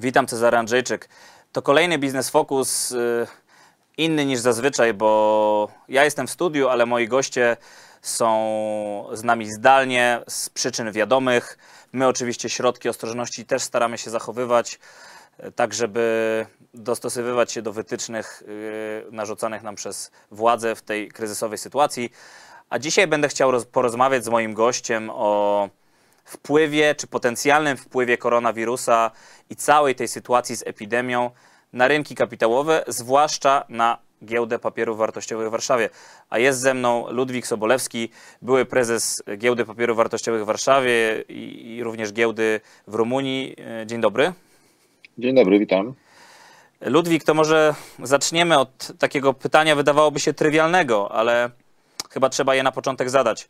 Witam, Cezary Andrzejczyk. To kolejny Biznes Focus, y, inny niż zazwyczaj, bo ja jestem w studiu, ale moi goście są z nami zdalnie z przyczyn wiadomych. My oczywiście środki ostrożności też staramy się zachowywać, y, tak żeby dostosowywać się do wytycznych y, narzucanych nam przez władze w tej kryzysowej sytuacji. A dzisiaj będę chciał roz- porozmawiać z moim gościem o wpływie czy potencjalnym wpływie koronawirusa i całej tej sytuacji z epidemią na rynki kapitałowe, zwłaszcza na giełdę papierów wartościowych w Warszawie. A jest ze mną Ludwik Sobolewski, były prezes giełdy papierów wartościowych w Warszawie i, i również giełdy w Rumunii. E, Dzień dobry. Dzień dobry, witam. Ludwik, to może zaczniemy od takiego pytania, wydawałoby się trywialnego, ale chyba trzeba je na początek zadać.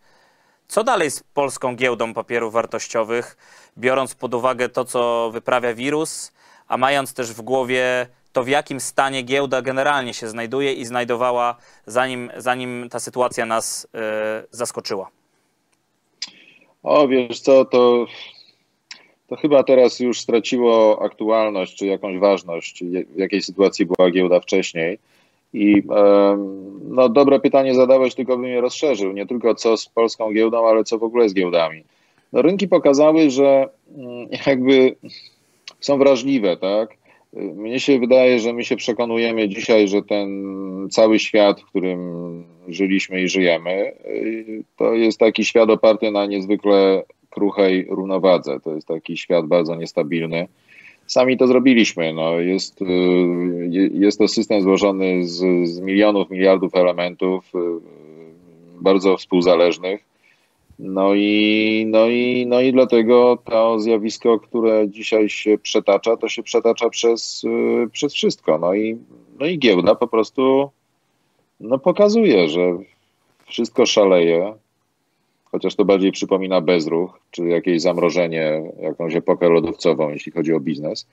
Co dalej z polską giełdą papierów wartościowych, biorąc pod uwagę to, co wyprawia wirus, a mając też w głowie to, w jakim stanie giełda generalnie się znajduje i znajdowała, zanim, zanim ta sytuacja nas e, zaskoczyła? O, wiesz co, to, to chyba teraz już straciło aktualność czy jakąś ważność, w jakiej sytuacji była giełda wcześniej. I no, dobre pytanie zadałeś, tylko bym je rozszerzył. Nie tylko co z polską giełdą, ale co w ogóle z giełdami. No, rynki pokazały, że mm, jakby są wrażliwe, tak? Mnie się wydaje, że my się przekonujemy dzisiaj, że ten cały świat, w którym żyliśmy i żyjemy, to jest taki świat oparty na niezwykle kruchej równowadze. To jest taki świat bardzo niestabilny. Sami to zrobiliśmy. No, jest, y, je- jest to system złożony z, z milionów, miliardów elementów, y, bardzo współzależnych. No i, no, i, no i dlatego to zjawisko, które dzisiaj się przetacza, to się przetacza przez, y, przez wszystko. No i, no i giełda po prostu no pokazuje, że wszystko szaleje, chociaż to bardziej przypomina bezruch, czy jakieś zamrożenie, jakąś epokę lodowcową, jeśli chodzi o biznes.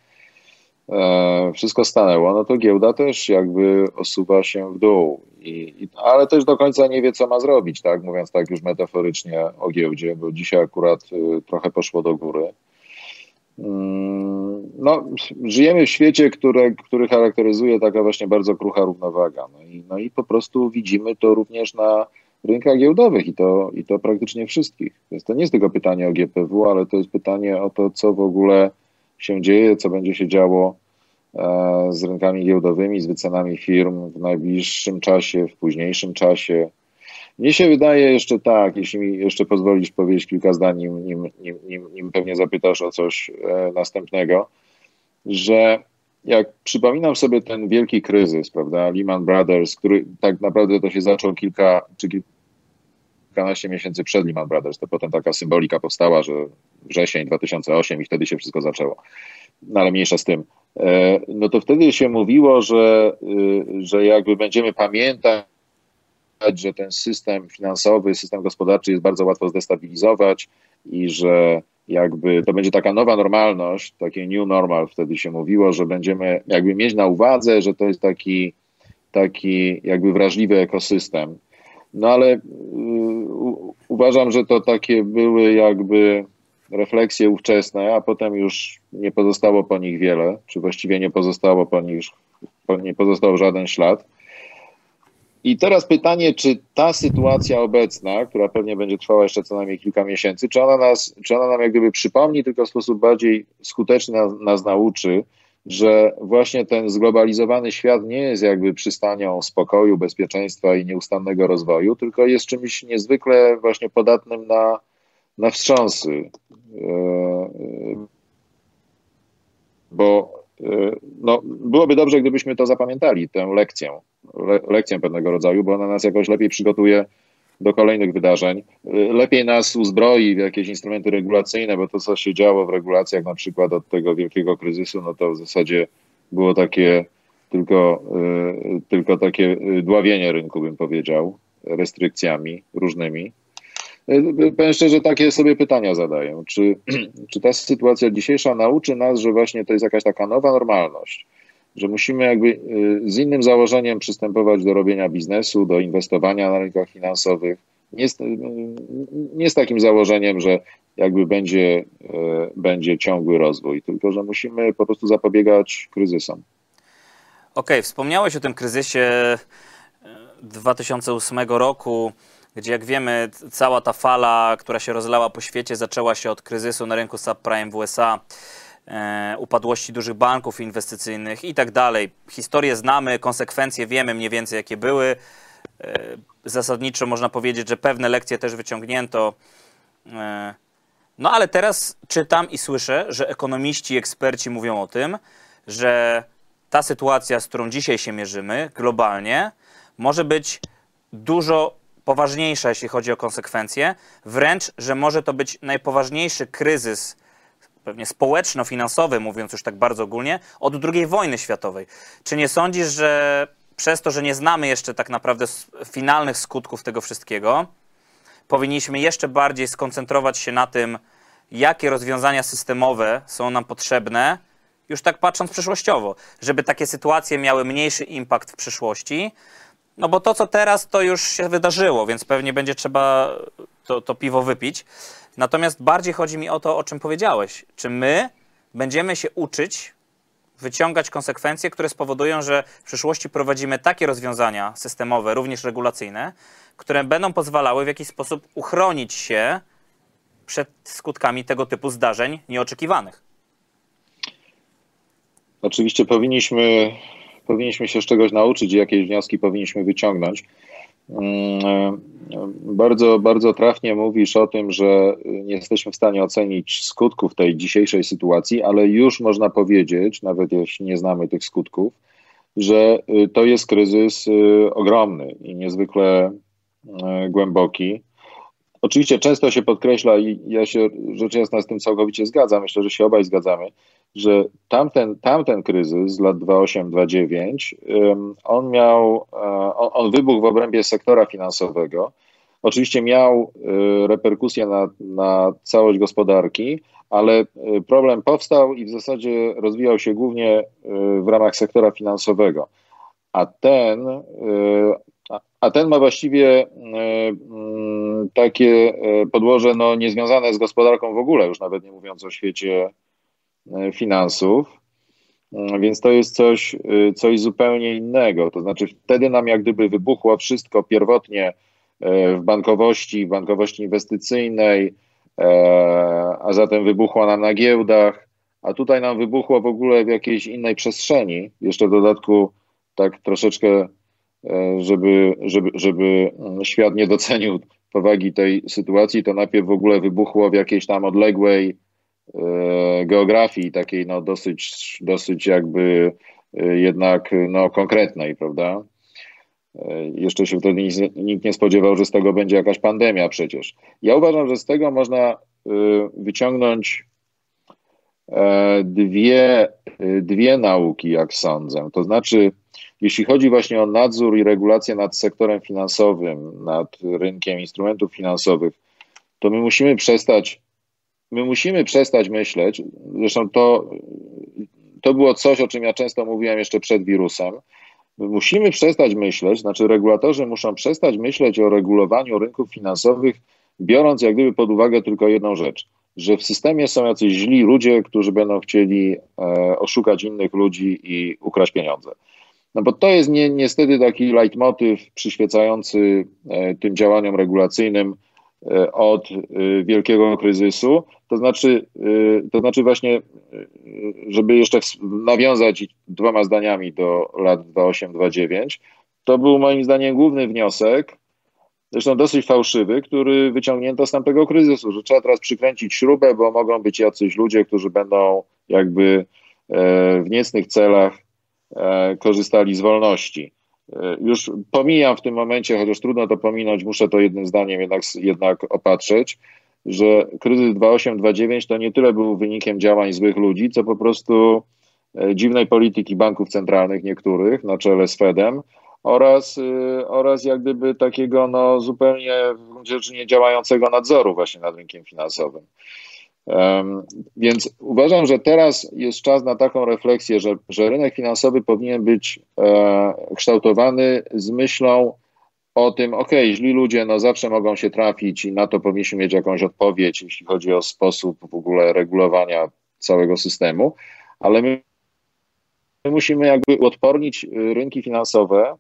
E, wszystko stanęło, no to giełda też jakby osuwa się w dół, I, i, ale też do końca nie wie, co ma zrobić, tak? Mówiąc tak już metaforycznie o giełdzie, bo dzisiaj akurat y, trochę poszło do góry. Mm, No, żyjemy w świecie, które, który charakteryzuje taka właśnie bardzo krucha równowaga. No i, no i po prostu widzimy to również na rynkach giełdowych i to, i to praktycznie wszystkich. Więc to nie jest tylko pytanie o GPW, ale to jest pytanie o to, co w ogóle się dzieje, co będzie się działo e, z rynkami giełdowymi, z wycenami firm w najbliższym czasie, w późniejszym czasie. Mnie się wydaje jeszcze tak, jeśli mi jeszcze pozwolisz powiedzieć kilka zdań, nim, nim, nim, nim, pewnie zapytasz o coś e, następnego, że jak przypominam sobie ten wielki kryzys, prawda, Lehman Brothers, który tak naprawdę to się zaczął kilka czy kilkanaście miesięcy przed Lehman Brothers, to potem taka symbolika powstała, że wrzesień 2008 i wtedy się wszystko zaczęło. No ale mniejsza z tym. E, No to wtedy się mówiło, że, y, że jakby będziemy pamiętać, że ten system finansowy, system gospodarczy jest bardzo łatwo zdestabilizować i że jakby to będzie taka nowa normalność, takie new normal wtedy się mówiło, że będziemy jakby mieć na uwadze, że to jest taki, taki jakby wrażliwy ekosystem. No ale y, u, uważam, że to takie były jakby refleksje ówczesne, a potem już nie pozostało po nich wiele, czy właściwie nie pozostało po nich, nie pozostał żaden ślad. I teraz pytanie, czy ta sytuacja obecna, która pewnie będzie trwała jeszcze co najmniej kilka miesięcy, czy ona, nas, czy ona nam jak gdyby przypomni, tylko w sposób bardziej skuteczny nas, nas nauczy, że właśnie ten zglobalizowany świat nie jest jakby przystanią spokoju, bezpieczeństwa i nieustannego rozwoju, tylko jest czymś niezwykle właśnie podatnym na, na wstrząsy. E, Bo e, no, byłoby dobrze, gdybyśmy to zapamiętali, tę lekcję, le, lekcję pewnego rodzaju, bo ona nas jakoś lepiej przygotuje do kolejnych wydarzeń. E, Lepiej nas uzbroi w jakieś instrumenty regulacyjne, bo to, co się działo w regulacjach, na przykład od tego wielkiego kryzysu, no to w zasadzie było takie tylko, e, tylko takie e, dławienie rynku, bym powiedział, restrykcjami różnymi. Powiem szczerze, takie sobie pytania zadaję. Czy, czy ta sytuacja dzisiejsza nauczy nas, że właśnie to jest jakaś taka nowa normalność, że musimy jakby y, z innym założeniem przystępować do robienia biznesu, do inwestowania na rynkach finansowych, nie z, y, nie z takim założeniem, że jakby będzie, będzie ciągły rozwój, tylko że musimy po prostu zapobiegać kryzysom. Okej, okay, wspomniałeś o tym kryzysie 2008 roku, gdzie jak wiemy, cała ta fala, która się rozlała po świecie, zaczęła się od kryzysu na rynku subprime w USA, upadłości dużych banków inwestycyjnych i tak dalej. Historię znamy, konsekwencje wiemy mniej więcej, jakie były. E, zasadniczo można powiedzieć, że pewne lekcje też wyciągnięto. E, no ale teraz czytam i słyszę, że ekonomiści, eksperci mówią o tym, że ta sytuacja, z którą dzisiaj się mierzymy globalnie, może być dużo poważniejsza, jeśli chodzi o konsekwencje, wręcz, że może to być najpoważniejszy kryzys, pewnie społeczno-finansowy, mówiąc już tak bardzo ogólnie, od II wojny światowej. Czy nie sądzisz, że przez to, że nie znamy jeszcze tak naprawdę finalnych skutków tego wszystkiego, powinniśmy jeszcze bardziej skoncentrować się na tym, jakie rozwiązania systemowe są nam potrzebne, już tak patrząc przyszłościowo, żeby takie sytuacje miały mniejszy impact w przyszłości, no bo to, co teraz, to już się wydarzyło, więc pewnie będzie trzeba to, to piwo wypić. Natomiast bardziej chodzi mi o to, o czym powiedziałeś. Czy my będziemy się uczyć, wyciągać konsekwencje, które spowodują, że w przyszłości prowadzimy takie rozwiązania systemowe, również regulacyjne, które będą pozwalały w jakiś sposób uchronić się przed skutkami tego typu zdarzeń nieoczekiwanych. Oczywiście powinniśmy powinniśmy się z czegoś nauczyć i jakieś wnioski powinniśmy wyciągnąć. Mm, e, bardzo, bardzo trafnie mówisz o tym, że nie jesteśmy w stanie ocenić skutków tej dzisiejszej sytuacji, ale już można powiedzieć, nawet jeśli nie znamy tych skutków, że y, to jest kryzys y, ogromny i niezwykle y, głęboki. Oczywiście często się podkreśla, i ja się rzecz jasna z tym całkowicie zgadzam, myślę, że się obaj zgadzamy, że tamten, tamten kryzys z lat 2008-2009, on miał, e, on, on wybuchł w obrębie sektora finansowego. Oczywiście miał e, reperkusje na, na całość gospodarki, ale e, problem powstał i w zasadzie rozwijał się głównie w ramach sektora finansowego. A ten, a ten ma właściwie mm, takie podłoże no, niezwiązane z gospodarką w ogóle, już nawet nie mówiąc o świecie finansów. E, więc to jest coś, e, coś zupełnie innego. To znaczy, wtedy nam jak gdyby wybuchło wszystko pierwotnie w bankowości, w bankowości inwestycyjnej, a zatem wybuchło nam na giełdach, a tutaj nam wybuchło w ogóle w jakiejś innej przestrzeni. Jeszcze w dodatku tak troszeczkę, żeby, żeby, żeby świat nie docenił powagi tej sytuacji, to najpierw w ogóle wybuchło w jakiejś tam odległej E, geografii takiej no dosyć, dosyć jakby e, jednak no konkretnej, prawda? E, jeszcze się wtedy nikt nie spodziewał, że z tego będzie jakaś pandemia przecież. Ja uważam, że z tego można wyciągnąć dwie, dwie nauki, jak sądzę. To znaczy, jeśli chodzi właśnie o nadzór i regulację nad sektorem finansowym, nad rynkiem instrumentów finansowych, to my musimy przestać my musimy przestać myśleć, zresztą to, to było coś, o czym ja często mówiłem jeszcze przed wirusem. My musimy przestać myśleć, znaczy regulatorzy muszą przestać myśleć o regulowaniu rynków finansowych, biorąc jak gdyby pod uwagę tylko jedną rzecz, że w systemie są jacyś źli ludzie, którzy będą chcieli e, oszukać innych ludzi i ukraść pieniądze. No bo to jest nie, niestety taki leitmotyw przyświecający e, tym działaniom regulacyjnym od e, wielkiego kryzysu, to znaczy, y, to znaczy właśnie, żeby jeszcze nawiązać dwoma zdaniami do lat 28-29, to był moim zdaniem główny wniosek, zresztą dosyć fałszywy, który wyciągnięto z tamtego kryzysu, że trzeba teraz przykręcić śrubę, bo mogą być jacyś ludzie, którzy będą jakby e, w niecnych celach e, korzystali z wolności. E, już pomijam w tym momencie, chociaż trudno to pominąć, muszę to jednym zdaniem jednak, jednak opatrzeć, że kryzys 28-29 to nie tyle był wynikiem działań złych ludzi, co po prostu e, dziwnej polityki banków centralnych niektórych na czele z Fedem oraz, e, oraz jak gdyby takiego no, zupełnie w gruncie rzeczy niedziałającego nadzoru właśnie nad rynkiem finansowym. Więc uważam, że teraz jest czas na taką refleksję, że, że rynek finansowy powinien być e, kształtowany z myślą o tym, ok, źli ludzie no zawsze mogą się trafić i na to powinniśmy mieć jakąś odpowiedź, jeśli chodzi o sposób w ogóle regulowania całego systemu, ale my, my musimy jakby uodpornić y, rynki finansowe,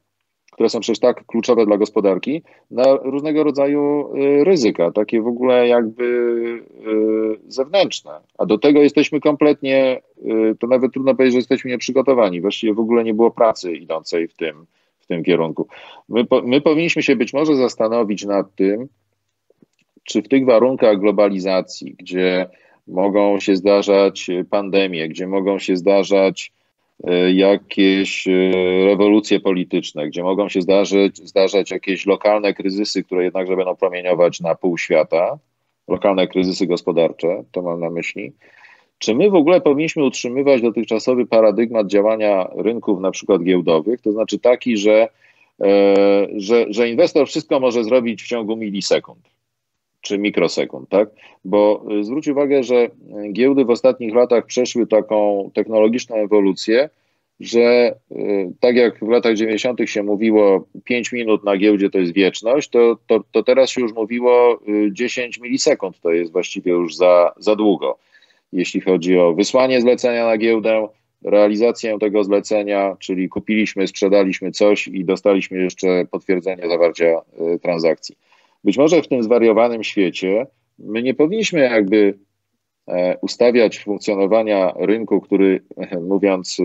które są przecież tak kluczowe dla gospodarki, na różnego rodzaju y, ryzyka, takie w ogóle jakby y, zewnętrzne. A do tego jesteśmy kompletnie, to nawet trudno powiedzieć, że jesteśmy nieprzygotowani. Właściwie w ogóle nie było pracy idącej w tym, w tym kierunku. My, my powinniśmy się być może zastanowić nad tym, czy w tych warunkach globalizacji, gdzie mogą się zdarzać pandemie, gdzie mogą się zdarzać jakieś e, rewolucje polityczne, gdzie mogą się zdarzyć, zdarzać jakieś lokalne kryzysy, które jednakże będą promieniować na pół świata, lokalne kryzysy gospodarcze, to mam na myśli. Czy my w ogóle powinniśmy utrzymywać dotychczasowy paradygmat działania rynków, na przykład giełdowych, to znaczy taki, że, e, że, że inwestor wszystko może zrobić w ciągu milisekund? Czy mikrosekund, tak? Bo y, zwróć uwagę, że giełdy w ostatnich latach przeszły taką technologiczną ewolucję, że y, tak jak w latach 90. się mówiło 5 minut na giełdzie to jest wieczność, to, to, to teraz się już mówiło 10 y, milisekund to jest właściwie już za, za długo. Jeśli chodzi o wysłanie zlecenia na giełdę, realizację tego zlecenia, czyli kupiliśmy, sprzedaliśmy coś i dostaliśmy jeszcze potwierdzenie zawarcia transakcji. Być może w tym zwariowanym świecie my nie powinniśmy jakby e, ustawiać funkcjonowania rynku, który, mówiąc e,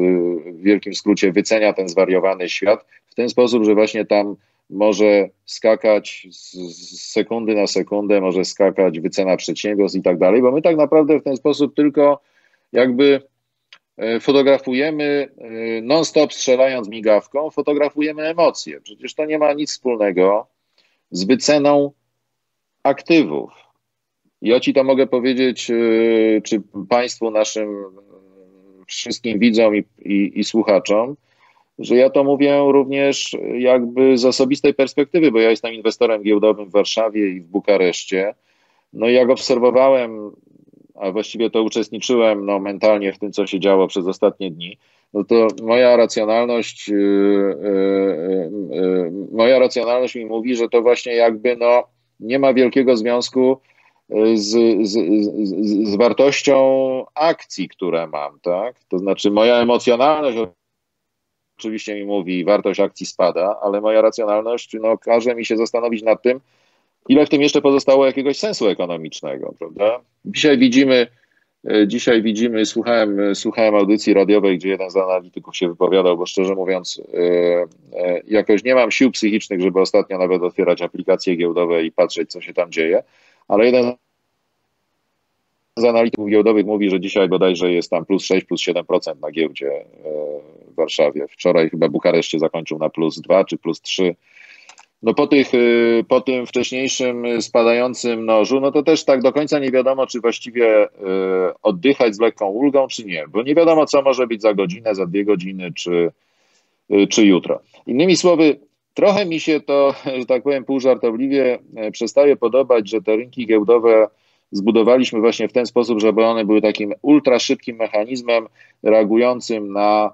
w wielkim skrócie, wycenia ten zwariowany świat w ten sposób, że właśnie tam może skakać z sekundy na sekundę, może skakać wycena przedsiębiorstw i tak dalej, bo my tak naprawdę w ten sposób tylko jakby e, fotografujemy non-stop strzelając migawką, fotografujemy emocje. Przecież to nie ma nic wspólnego z wyceną aktywów. Ja ci to mogę powiedzieć, y, czy Państwu, naszym wszystkim widzom i, i, i słuchaczom, że ja to mówię również jakby z osobistej perspektywy, bo ja jestem inwestorem giełdowym w Warszawie i w Bukareszcie. No i jak obserwowałem, a właściwie to uczestniczyłem no, mentalnie w tym, co się działo przez ostatnie dni, no to moja racjonalność, yy, yy, yy, moja racjonalność mi mówi, że to właśnie jakby no nie ma wielkiego związku z, z, z, z, wartością akcji, które mam, tak? To znaczy moja emocjonalność oczywiście mi mówi, wartość akcji spada, ale moja racjonalność no, każe mi się zastanowić nad tym, ile w tym jeszcze pozostało jakiegoś sensu ekonomicznego, prawda? Dzisiaj widzimy dzisiaj widzimy, słuchałem, e, słuchałem audycji radiowej, gdzie jeden z analityków się wypowiadał, bo szczerze mówiąc, e, jakoś nie mam sił psychicznych, żeby ostatnio nawet otwierać aplikacje giełdowe i patrzeć, co się tam dzieje, ale jeden z analityków giełdowych mówi, że dzisiaj bodajże jest tam plus 6, plus 7% na giełdzie w Warszawie. Wczoraj chyba Bukareszcie zakończył na plus 2 czy plus 3 no po, tych, y, po tym wcześniejszym spadającym nożu, no to też tak do końca nie wiadomo, czy właściwie y, oddychać z lekką ulgą, czy nie, bo nie wiadomo, co może być za godzinę, za dwie godziny, czy, y, czy jutro. Innymi słowy, trochę mi się to, że tak powiem, półżartobliwie przestaje podobać, że te rynki giełdowe zbudowaliśmy właśnie w ten sposób, żeby one były takim ultra szybkim mechanizmem reagującym na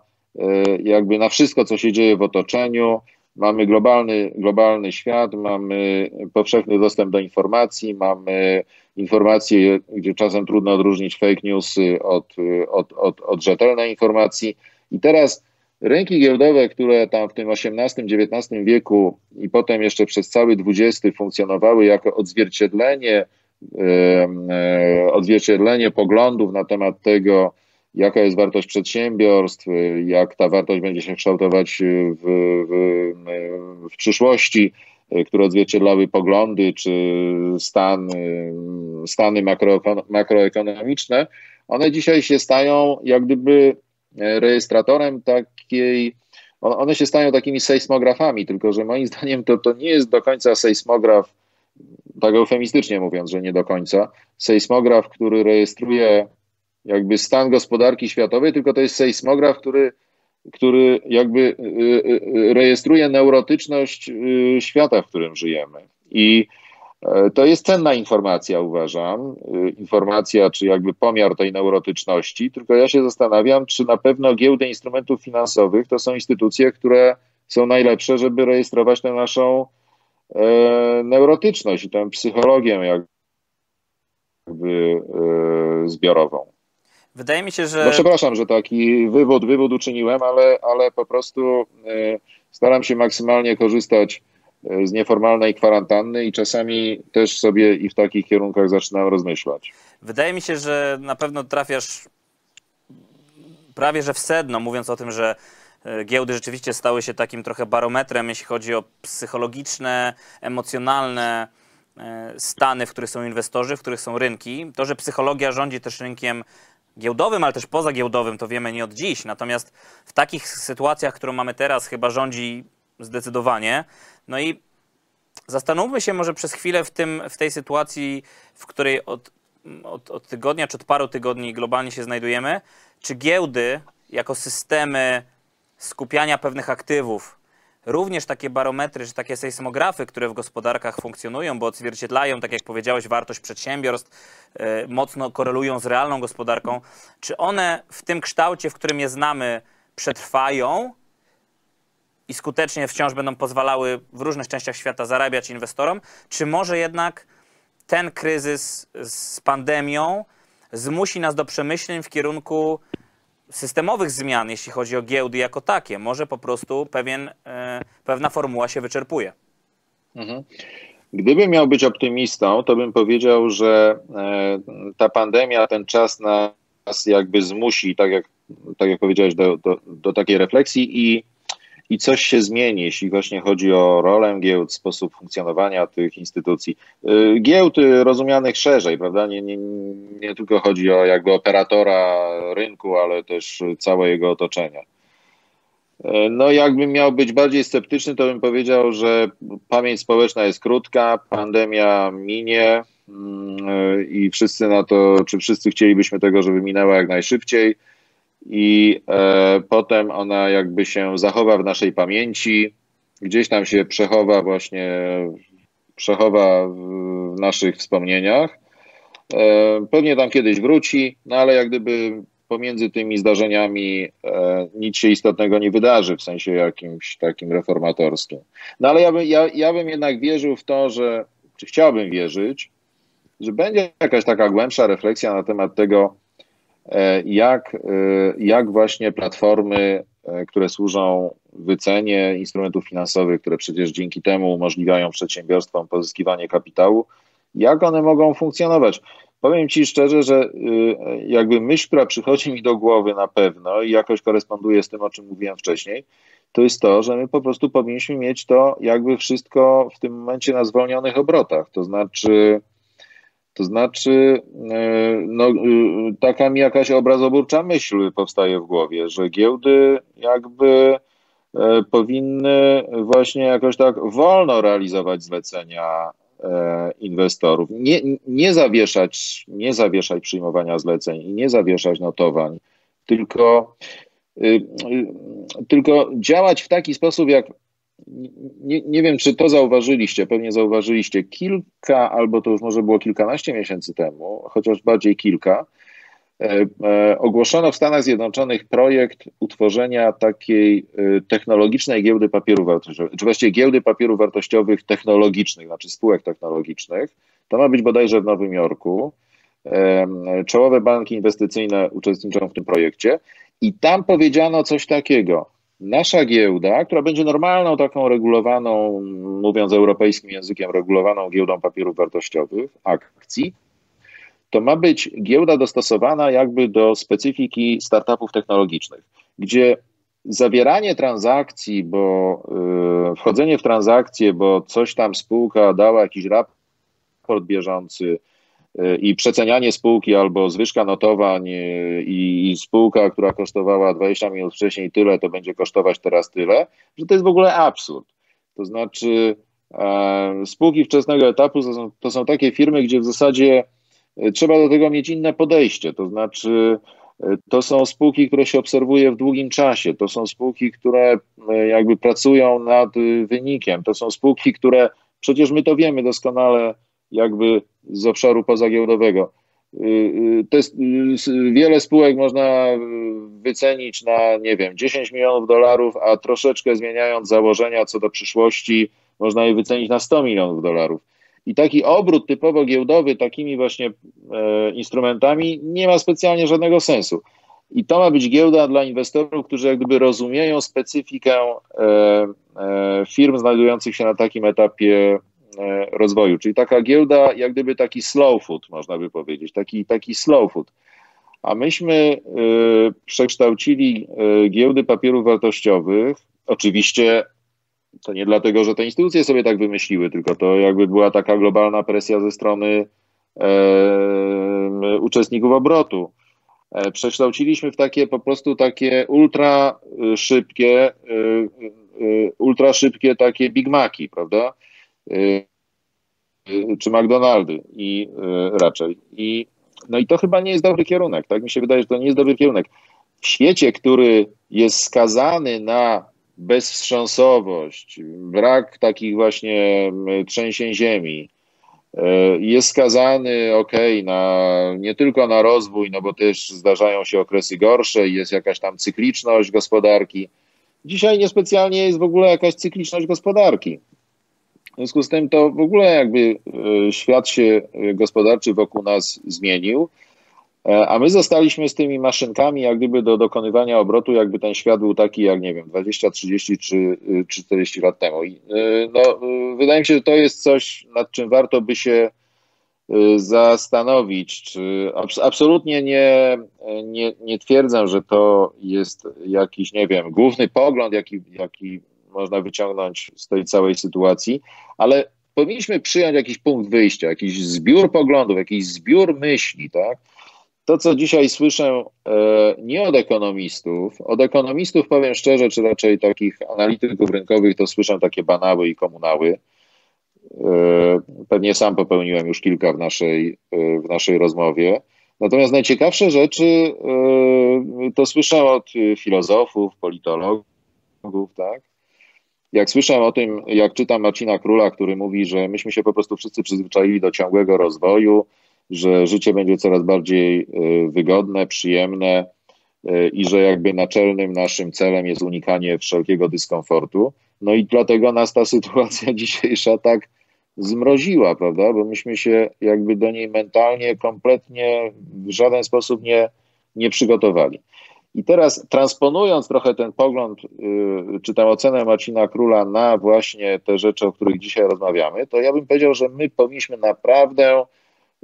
jakby na wszystko, co się dzieje w otoczeniu, Mamy globalny, globalny świat, mamy powszechny dostęp do informacji, mamy informacje, gdzie czasem trudno odróżnić fake newsy od, od, od, od rzetelnej informacji. I teraz rynki giełdowe, które tam w tym XVIII-XIX wieku i potem jeszcze przez cały XX funkcjonowały jako odzwierciedlenie, odzwierciedlenie poglądów na temat tego, jaka jest wartość przedsiębiorstw, jak ta wartość będzie się kształtować w, w, w przyszłości, które odzwierciedlały poglądy czy stan, stany makroekonomiczne, one dzisiaj się stają jak gdyby rejestratorem takiej, one się stają takimi sejsmografami, tylko że moim zdaniem to, to nie jest do końca sejsmograf, tak eufemistycznie mówiąc, że nie do końca, sejsmograf, który rejestruje jakby stan gospodarki światowej, tylko to jest sejsmograf, który, który jakby y, y, y, rejestruje neurotyczność świata, w którym żyjemy. I e, to jest cenna informacja, uważam. Informacja, czy jakby pomiar tej neurotyczności, tylko ja się zastanawiam, czy na pewno giełdy instrumentów finansowych to są instytucje, które są najlepsze, żeby rejestrować tę naszą neurotyczność i tę psychologię jakby zbiorową. Wydaje mi się, że. No przepraszam, że taki wywód, wywód uczyniłem, ale, ale po prostu staram się maksymalnie korzystać z nieformalnej kwarantanny i czasami też sobie i w takich kierunkach zaczynam rozmyślać. Wydaje mi się, że na pewno trafiasz prawie że w sedno, mówiąc o tym, że e, giełdy rzeczywiście stały się takim trochę barometrem, jeśli chodzi o psychologiczne, emocjonalne e, stany, w których są inwestorzy, w których są rynki. To, że psychologia rządzi też rynkiem giełdowym, ale też pozagiełdowym, to wiemy nie od dziś. Natomiast w takich sytuacjach, którą mamy teraz, chyba rządzi zdecydowanie. No i zastanówmy się może przez chwilę w, tym, w tej sytuacji, w której od, od, od tygodnia czy od paru tygodni globalnie się znajdujemy, czy giełdy jako systemy skupiania pewnych aktywów, również takie barometry, czy takie sejsmografy, które w gospodarkach funkcjonują, bo odzwierciedlają, tak jak powiedziałeś, wartość przedsiębiorstw, yy, mocno korelują z realną gospodarką, czy one w tym kształcie, w którym je znamy, przetrwają i skutecznie wciąż będą pozwalały w różnych częściach świata zarabiać inwestorom, czy może jednak ten kryzys z pandemią zmusi nas do przemyśleń w kierunku systemowych zmian, jeśli chodzi o giełdy jako takie. Może po prostu pewien, e, pewna formuła się wyczerpuje. Mhm. Gdybym miał być optymistą, to bym powiedział, że e, ta pandemia, ten czas nas jakby zmusi, tak jak, tak jak powiedziałeś, do, do, do takiej refleksji i i coś się zmieni, jeśli właśnie chodzi o rolę giełd, sposób funkcjonowania tych instytucji. Y, giełd rozumianych szerzej, prawda? Nie, nie, nie tylko chodzi o jakby operatora rynku, ale też całe jego otoczenie. Y, no, jakbym miał być bardziej sceptyczny, to bym powiedział, że pamięć społeczna jest krótka, pandemia minie y, i wszyscy na to, czy wszyscy chcielibyśmy tego, żeby minęła jak najszybciej i e, potem ona jakby się zachowa w naszej pamięci, gdzieś tam się przechowa właśnie, przechowa w naszych wspomnieniach. E, pewnie tam kiedyś wróci, no ale jak gdyby pomiędzy tymi zdarzeniami e, nic się istotnego nie wydarzy w sensie jakimś takim reformatorskim. No ale ja, by, ja, ja bym jednak wierzył w to, że, czy chciałbym wierzyć, że będzie jakaś taka głębsza refleksja na temat tego, jak, e, jak właśnie platformy, e, które służą wycenie instrumentów finansowych, które przecież dzięki temu umożliwiają przedsiębiorstwom pozyskiwanie kapitału, jak one mogą funkcjonować. Powiem Ci szczerze, że jakby myśl, która przychodzi mi do głowy na pewno i jakoś koresponduje z tym, o czym mówiłem wcześniej, to jest to, że my po prostu powinniśmy mieć to jakby wszystko w tym momencie na zwolnionych obrotach. To znaczy, to znaczy, e, no, e, taka mi jakaś obrazoburcza myśl powstaje w głowie, że giełdy jakby e, powinny właśnie jakoś tak wolno realizować zlecenia inwestorów. Nie, nie, zawieszać, nie zawieszać przyjmowania zleceń i nie zawieszać notowań, tylko, tylko działać w taki sposób, jak nie, nie wiem, czy to zauważyliście, pewnie zauważyliście kilka, albo to już może było kilkanaście miesięcy temu, chociaż bardziej kilka, e, e, ogłoszono w Stanach Zjednoczonych projekt utworzenia takiej e, technologicznej giełdy papierów wartościowych, czy właściwie giełdy papierów wartościowych technologicznych, znaczy spółek technologicznych. To ma być bodajże w Nowym Jorku. Czołowe banki inwestycyjne uczestniczą w tym projekcie i tam powiedziano coś takiego nasza giełda, która będzie normalną, taką regulowaną, mówiąc europejskim językiem, regulowaną giełdą papierów wartościowych, akcji, to ma być giełda dostosowana jakby do specyfiki startupów technologicznych, gdzie zawieranie transakcji, bo yy, wchodzenie w transakcje, bo coś tam spółka dała jakiś raport bieżący, i przecenianie spółki albo zwyżka notowań e, i, i, spółka, która kosztowała 20 minut wcześniej tyle, to będzie kosztować teraz tyle, że to jest w ogóle absurd. To znaczy e, spółki wczesnego etapu to są, to są takie firmy, gdzie w zasadzie e, trzeba do tego mieć inne podejście. To znaczy e, to są spółki, które się obserwuje w długim czasie. To są spółki, które jakby pracują nad wynikiem. To są spółki, które przecież my to wiemy doskonale jakby z obszaru pozagiełdowego. Y, y, to jest, y, wiele spółek można wycenić na, nie wiem, 10 milionów dolarów, a troszeczkę zmieniając założenia co do przyszłości, można je wycenić na 100 milionów dolarów. I taki obrót typowo giełdowy takimi właśnie e, instrumentami nie ma specjalnie żadnego sensu. I to ma być giełda dla inwestorów, którzy jak gdyby rozumieją specyfikę e, e, firm znajdujących się na takim etapie rozwoju. Czyli taka giełda, jak gdyby taki slow food, można by powiedzieć, taki, taki slow food. A myśmy e, przekształcili e, giełdy papierów wartościowych, oczywiście to nie dlatego, że te instytucje sobie tak wymyśliły, tylko to jakby była taka globalna presja ze strony e, uczestników obrotu. E, przekształciliśmy w takie po prostu takie ultra szybkie, e, e, ultra szybkie takie Big Maci, prawda? Czy McDonaldy i raczej. I, no i to chyba nie jest dobry kierunek, tak? Mi się wydaje, że to nie jest dobry kierunek. W świecie, który jest skazany na bezwstrząsowość, brak takich właśnie trzęsień ziemi, e, jest skazany, ok, na, nie tylko na rozwój, no bo też zdarzają się okresy gorsze, jest jakaś tam cykliczność gospodarki. Dzisiaj niespecjalnie jest w ogóle jakaś cykliczność gospodarki. W związku z tym to w ogóle jakby e, świat się gospodarczy wokół nas zmienił. E, a my zostaliśmy z tymi maszynkami, jak gdyby do dokonywania obrotu, jakby ten świat był taki, jak nie wiem, 20, 30 czy, czy 40 lat temu. I, e, no, e, wydaje mi się, że to jest coś, nad czym warto by się zastanowić. Czy absolutnie nie, nie, nie twierdzę, że to jest jakiś, nie wiem, główny pogląd, jaki, jaki można wyciągnąć z tej całej sytuacji, ale powinniśmy przyjąć jakiś punkt wyjścia, jakiś zbiór poglądów, jakiś zbiór myśli, tak? to, co dzisiaj słyszę e, nie od ekonomistów, od ekonomistów powiem szczerze, czy raczej takich analityków rynkowych, to słyszę takie banały i komunały. E, pewnie sam popełniłem już kilka w naszej, e, w naszej rozmowie. Natomiast najciekawsze rzeczy to słyszę od filozofów, politologów, tak? Jak słyszę o tym, jak czytam Marcina Króla, który mówi, że myśmy się po prostu wszyscy przyzwyczaili do ciągłego rozwoju, że życie będzie coraz bardziej e, wygodne, przyjemne e, i że jakby naczelnym naszym celem jest unikanie wszelkiego dyskomfortu. No i dlatego nas ta sytuacja dzisiejsza tak zmroziła, prawda? Bo myśmy się jakby do niej mentalnie kompletnie w żaden sposób nie, nie przygotowali. I teraz transponując trochę ten pogląd, y, czy tę ocenę Marcina Króla na właśnie te rzeczy, o których dzisiaj rozmawiamy, to ja bym powiedział, że my powinniśmy naprawdę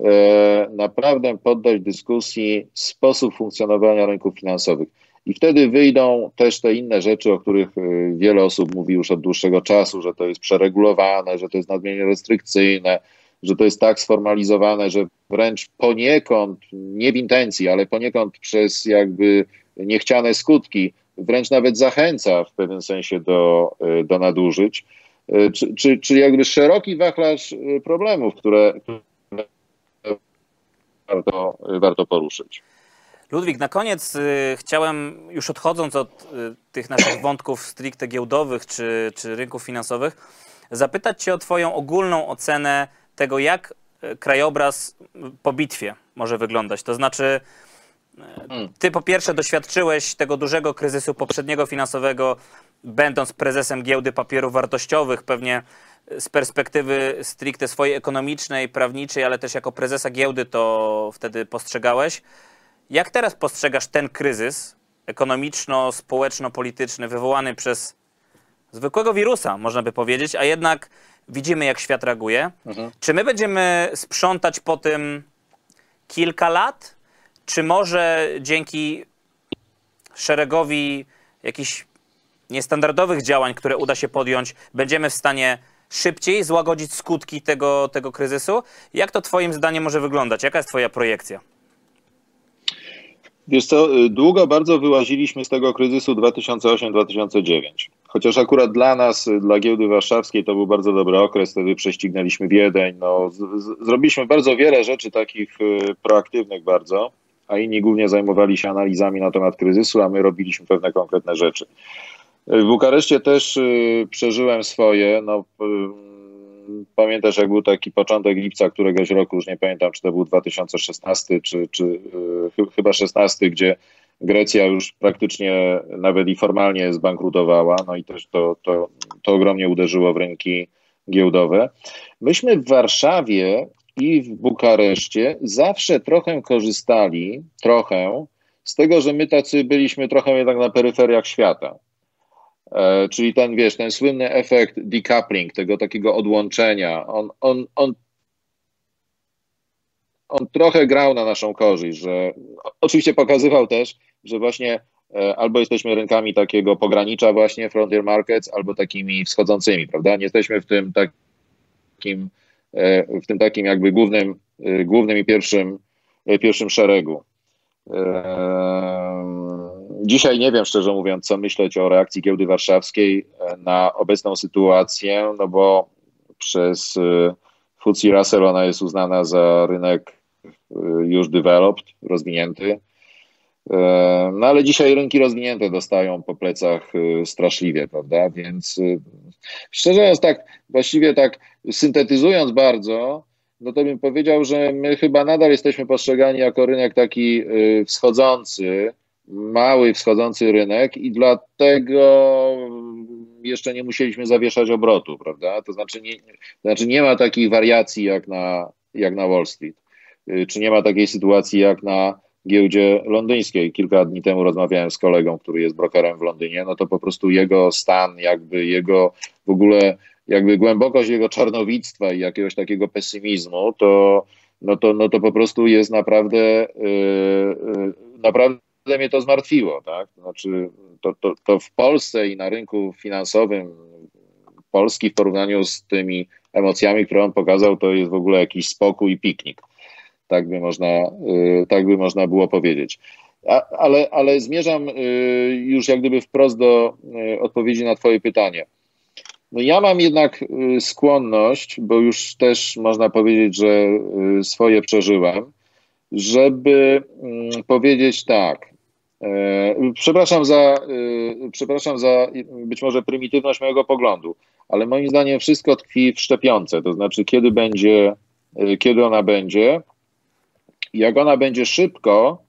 E, naprawdę poddać dyskusji sposób funkcjonowania rynków finansowych. I wtedy wyjdą też te inne rzeczy, o których e, wiele osób mówi już od dłuższego czasu, że to jest przeregulowane, że to jest nadmiernie restrykcyjne, że to jest tak sformalizowane, że wręcz poniekąd, nie w intencji, ale poniekąd przez jakby niechciane skutki, wręcz nawet zachęca w pewnym sensie do, e, do nadużyć. Czy, czy, czy jakby szeroki wachlarz problemów, które, warto, warto poruszyć. Ludwik, na koniec y, chciałem, już odchodząc od y, tych naszych wątków stricte giełdowych czy, czy rynków finansowych, zapytać Cię o Twoją ogólną ocenę tego, jak y, krajobraz po bitwie może wyglądać. To znaczy, hmm. Ty po pierwsze doświadczyłeś tego dużego kryzysu poprzedniego finansowego, będąc prezesem giełdy papierów wartościowych, pewnie z perspektywy stricte swojej ekonomicznej, prawniczej, ale też jako prezesa giełdy to wtedy postrzegałeś. Jak teraz postrzegasz ten kryzys ekonomiczno-społeczno-polityczny wywołany przez zwykłego wirusa, można by powiedzieć, a jednak widzimy, jak świat reaguje. Mhm. Czy my będziemy sprzątać po tym kilka lat, czy może dzięki szeregowi jakichś niestandardowych działań, które uda się podjąć, będziemy w stanie szybciej złagodzić skutki tego, tego kryzysu. Jak to Twoim zdaniem może wyglądać? Jaka jest Twoja projekcja? Wiesz co, y, długo bardzo wyłaziliśmy z tego kryzysu 2008-2009. Chociaż akurat dla nas, dla giełdy warszawskiej to był bardzo dobry okres, wtedy prześcignęliśmy Wiedeń, no, z, z, zrobiliśmy bardzo wiele rzeczy takich y, proaktywnych bardzo, a inni głównie zajmowali się analizami na temat kryzysu, a my robiliśmy pewne konkretne rzeczy. W Bukareszcie też y, przeżyłem swoje. No, y, pamiętasz, jak był taki początek lipca któregoś roku, już nie pamiętam, czy to był 2016, czy, czy y, chyba 16, gdzie Grecja już praktycznie nawet i formalnie zbankrutowała, no i też to, to, to ogromnie uderzyło w rynki giełdowe. Myśmy w Warszawie i w Bukareszcie zawsze trochę korzystali, trochę, z tego, że my tacy byliśmy trochę jednak na peryferiach świata. E, czyli ten, wiesz, ten słynny efekt decoupling, tego takiego odłączenia, on, on, on, on trochę grał na naszą korzyść, że oczywiście pokazywał też, że właśnie e, albo jesteśmy rynkami takiego pogranicza właśnie, frontier markets, albo takimi wschodzącymi, prawda? Nie jesteśmy w tym takim, e, w tym takim jakby głównym, głównym i pierwszym, pierwszym szeregu. Dzisiaj nie wiem, szczerze mówiąc, co myśleć o reakcji giełdy warszawskiej e, na obecną sytuację, no bo przez e, FTSE Russell ona jest uznana za rynek e, już developed, rozwinięty. No ale dzisiaj rynki rozwinięte dostają po plecach straszliwie, prawda? Więc szczerze mówiąc, tak właściwie tak syntetyzując bardzo, no to bym powiedział, że my chyba nadal jesteśmy postrzegani jako rynek taki wschodzący, mały wschodzący rynek i dlatego jeszcze nie musieliśmy zawieszać obrotu, prawda? To znaczy nie, to znaczy nie ma takich wariacji jak na, jak na Wall Street, y, czy nie ma takiej sytuacji jak na giełdzie londyńskiej. Kilka dni temu rozmawiałem z kolegą, który jest brokerem w Londynie, no to po prostu jego stan, jakby jego w ogóle jakby głębokość jego czarnowictwa i jakiegoś takiego pesymizmu, to no to, no to po prostu jest naprawdę, yy, naprawdę mnie to zmartwiło, tak? Znaczy, to, to, to w Polsce i na rynku finansowym Polski w porównaniu z tymi emocjami, które on pokazał, to jest w ogóle jakiś spokój i piknik. Tak by można, y, tak by można było powiedzieć. Ale, ale zmierzam y, już jak gdyby wprost do y, odpowiedzi na Twoje pytanie. No ja mam jednak skłonność, bo już też można powiedzieć, że swoje przeżyłem, żeby mm, powiedzieć tak. E, przepraszam za, przepraszam za być może prymitywność mojego poglądu, ale moim zdaniem wszystko tkwi w szczepionce, to znaczy kiedy będzie, kiedy ona będzie. Jak ona będzie szybko,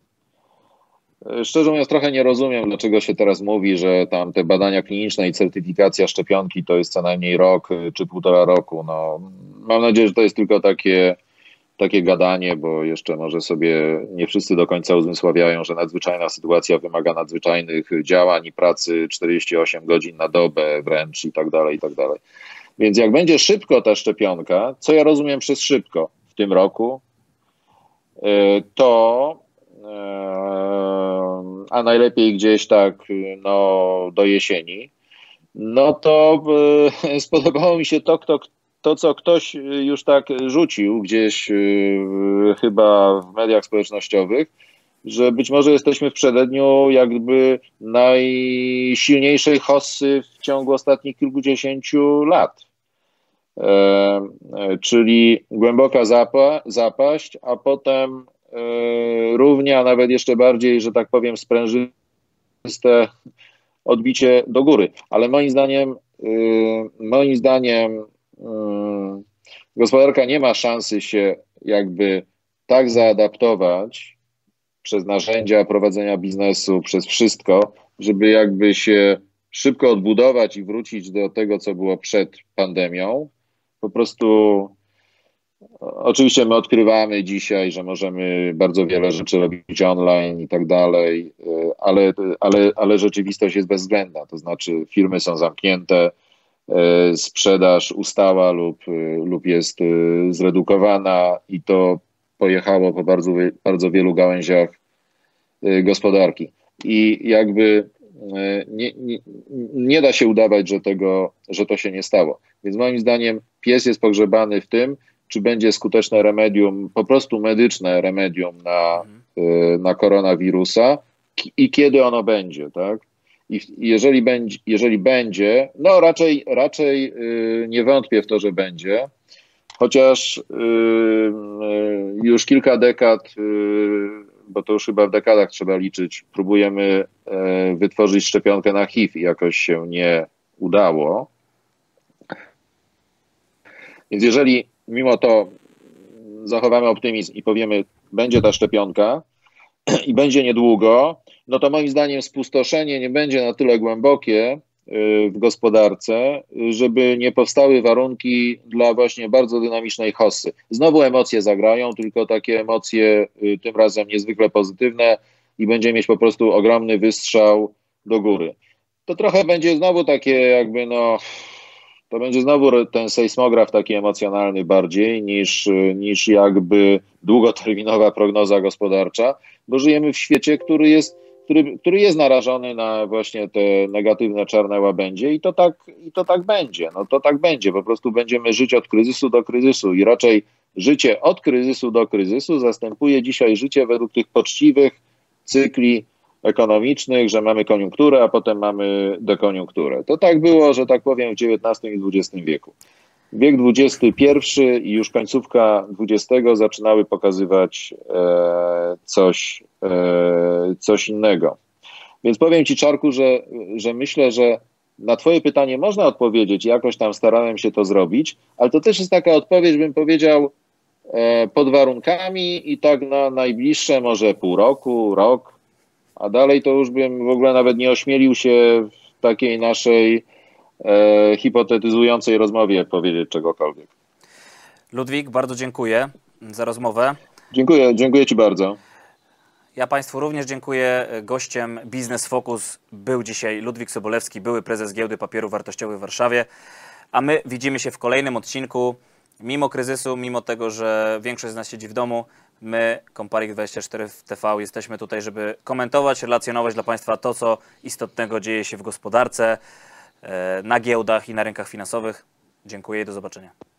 szczerze mówiąc trochę nie rozumiem, dlaczego się teraz mówi, że tam te badania kliniczne i certyfikacja szczepionki to jest co najmniej rok czy półtora roku. No, mam nadzieję, że to jest tylko takie takie gadanie, bo jeszcze może sobie nie wszyscy do końca uzmysławiają, że nadzwyczajna sytuacja wymaga nadzwyczajnych działań i pracy 48 godzin na dobę wręcz i tak dalej, i tak dalej. Więc jak będzie szybko ta szczepionka, co ja rozumiem przez szybko w tym roku, e, to e, a najlepiej gdzieś tak no, do jesieni, no to e, spodobało mi się to, kto, to, co ktoś już tak rzucił gdzieś chyba w mediach społecznościowych, że być może jesteśmy w przededniu jakby najsilniejszej hossy w ciągu ostatnich kilkudziesięciu lat. E, e, czyli głęboka zapa, zapaść, a potem e, równie, a nawet jeszcze bardziej, że tak powiem, sprężyste odbicie do góry. Ale moim zdaniem, moim zdaniem Yy, gospodarka nie ma szansy się jakby tak zaadaptować przez narzędzia prowadzenia biznesu, przez wszystko, żeby jakby się szybko odbudować i wrócić do tego, co było przed pandemią. Po prostu Oczywiście my odkrywamy dzisiaj, że możemy bardzo wiele rzeczy robić online i tak dalej, yy, ale, ale, ale rzeczywistość jest bezwzględna. To znaczy, firmy są zamknięte, E, sprzedaż ustała lub, e, lub jest e, zredukowana i to pojechało po bardzo, bardzo wielu gałęziach gospodarki. I jakby nie, nie, nie, da się udawać, że, tego, że to się nie stało. Więc moim zdaniem pies jest pogrzebany w tym, czy będzie skuteczne remedium, po prostu medyczne remedium na, mhm. na koronawirusa i kiedy ono będzie, tak? I jeżeli będzie, jeżeli będzie no raczej, raczej yy, nie wątpię w to, że będzie, chociaż yy, yy, już kilka dekad, bo to już chyba w dekadach trzeba liczyć, próbujemy wytworzyć szczepionkę na HIV i jakoś się nie udało. Więc jeżeli mimo to zachowamy optymizm i powiemy, będzie ta szczepionka i będzie niedługo, no to moim zdaniem spustoszenie nie będzie na tyle głębokie, w gospodarce, y, żeby nie powstały warunki dla właśnie bardzo dynamicznej hossy. Znowu emocje zagrają, tylko takie emocje y, tym razem niezwykle pozytywne i będzie mieć po prostu ogromny wystrzał do góry. To trochę będzie znowu takie jakby no to będzie znowu ten sejsmograf taki emocjonalny bardziej niż, niż jakby długoterminowa prognoza gospodarcza, bo żyjemy w świecie, który jest, który, który jest narażony na właśnie te negatywne czarne łabędzie i to tak, i to tak będzie. No to tak będzie. Po prostu będziemy żyć od kryzysu do kryzysu i raczej życie od kryzysu do kryzysu zastępuje dzisiaj życie według tych poczciwych cykli ekonomicznych, że mamy koniunkturę, a potem mamy dekoniunkturę. To tak było, że tak powiem, w XIX i XX wieku. Wiek XXI i już końcówka XX zaczynały pokazywać e, coś, coś innego. Więc powiem Ci, Czarku, że, że myślę, że na Twoje pytanie można odpowiedzieć, jakoś tam starałem się to zrobić, ale to też jest taka odpowiedź, bym powiedział, e, pod warunkami i tak na najbliższe może pół roku, rok, a dalej to już bym w ogóle nawet nie ośmielił się w takiej naszej e, hipotetyzującej rozmowie powiedzieć czegokolwiek. Ludwik, bardzo dziękuję za rozmowę. Dziękuję, dziękuję Ci bardzo. Ja Państwu również dziękuję. Gościem Biznes Focus był dzisiaj Ludwik Sobolewski, były prezes Giełdy Papierów Wartościowych w Warszawie. A my widzimy się w kolejnym odcinku. Mimo kryzysu, mimo tego, że większość z nas siedzi w domu, my, Comparik24 TV, jesteśmy tutaj, żeby komentować, relacjonować dla Państwa to, co istotnego dzieje się w gospodarce, e, na giełdach i na rynkach finansowych. Dziękuję i do zobaczenia.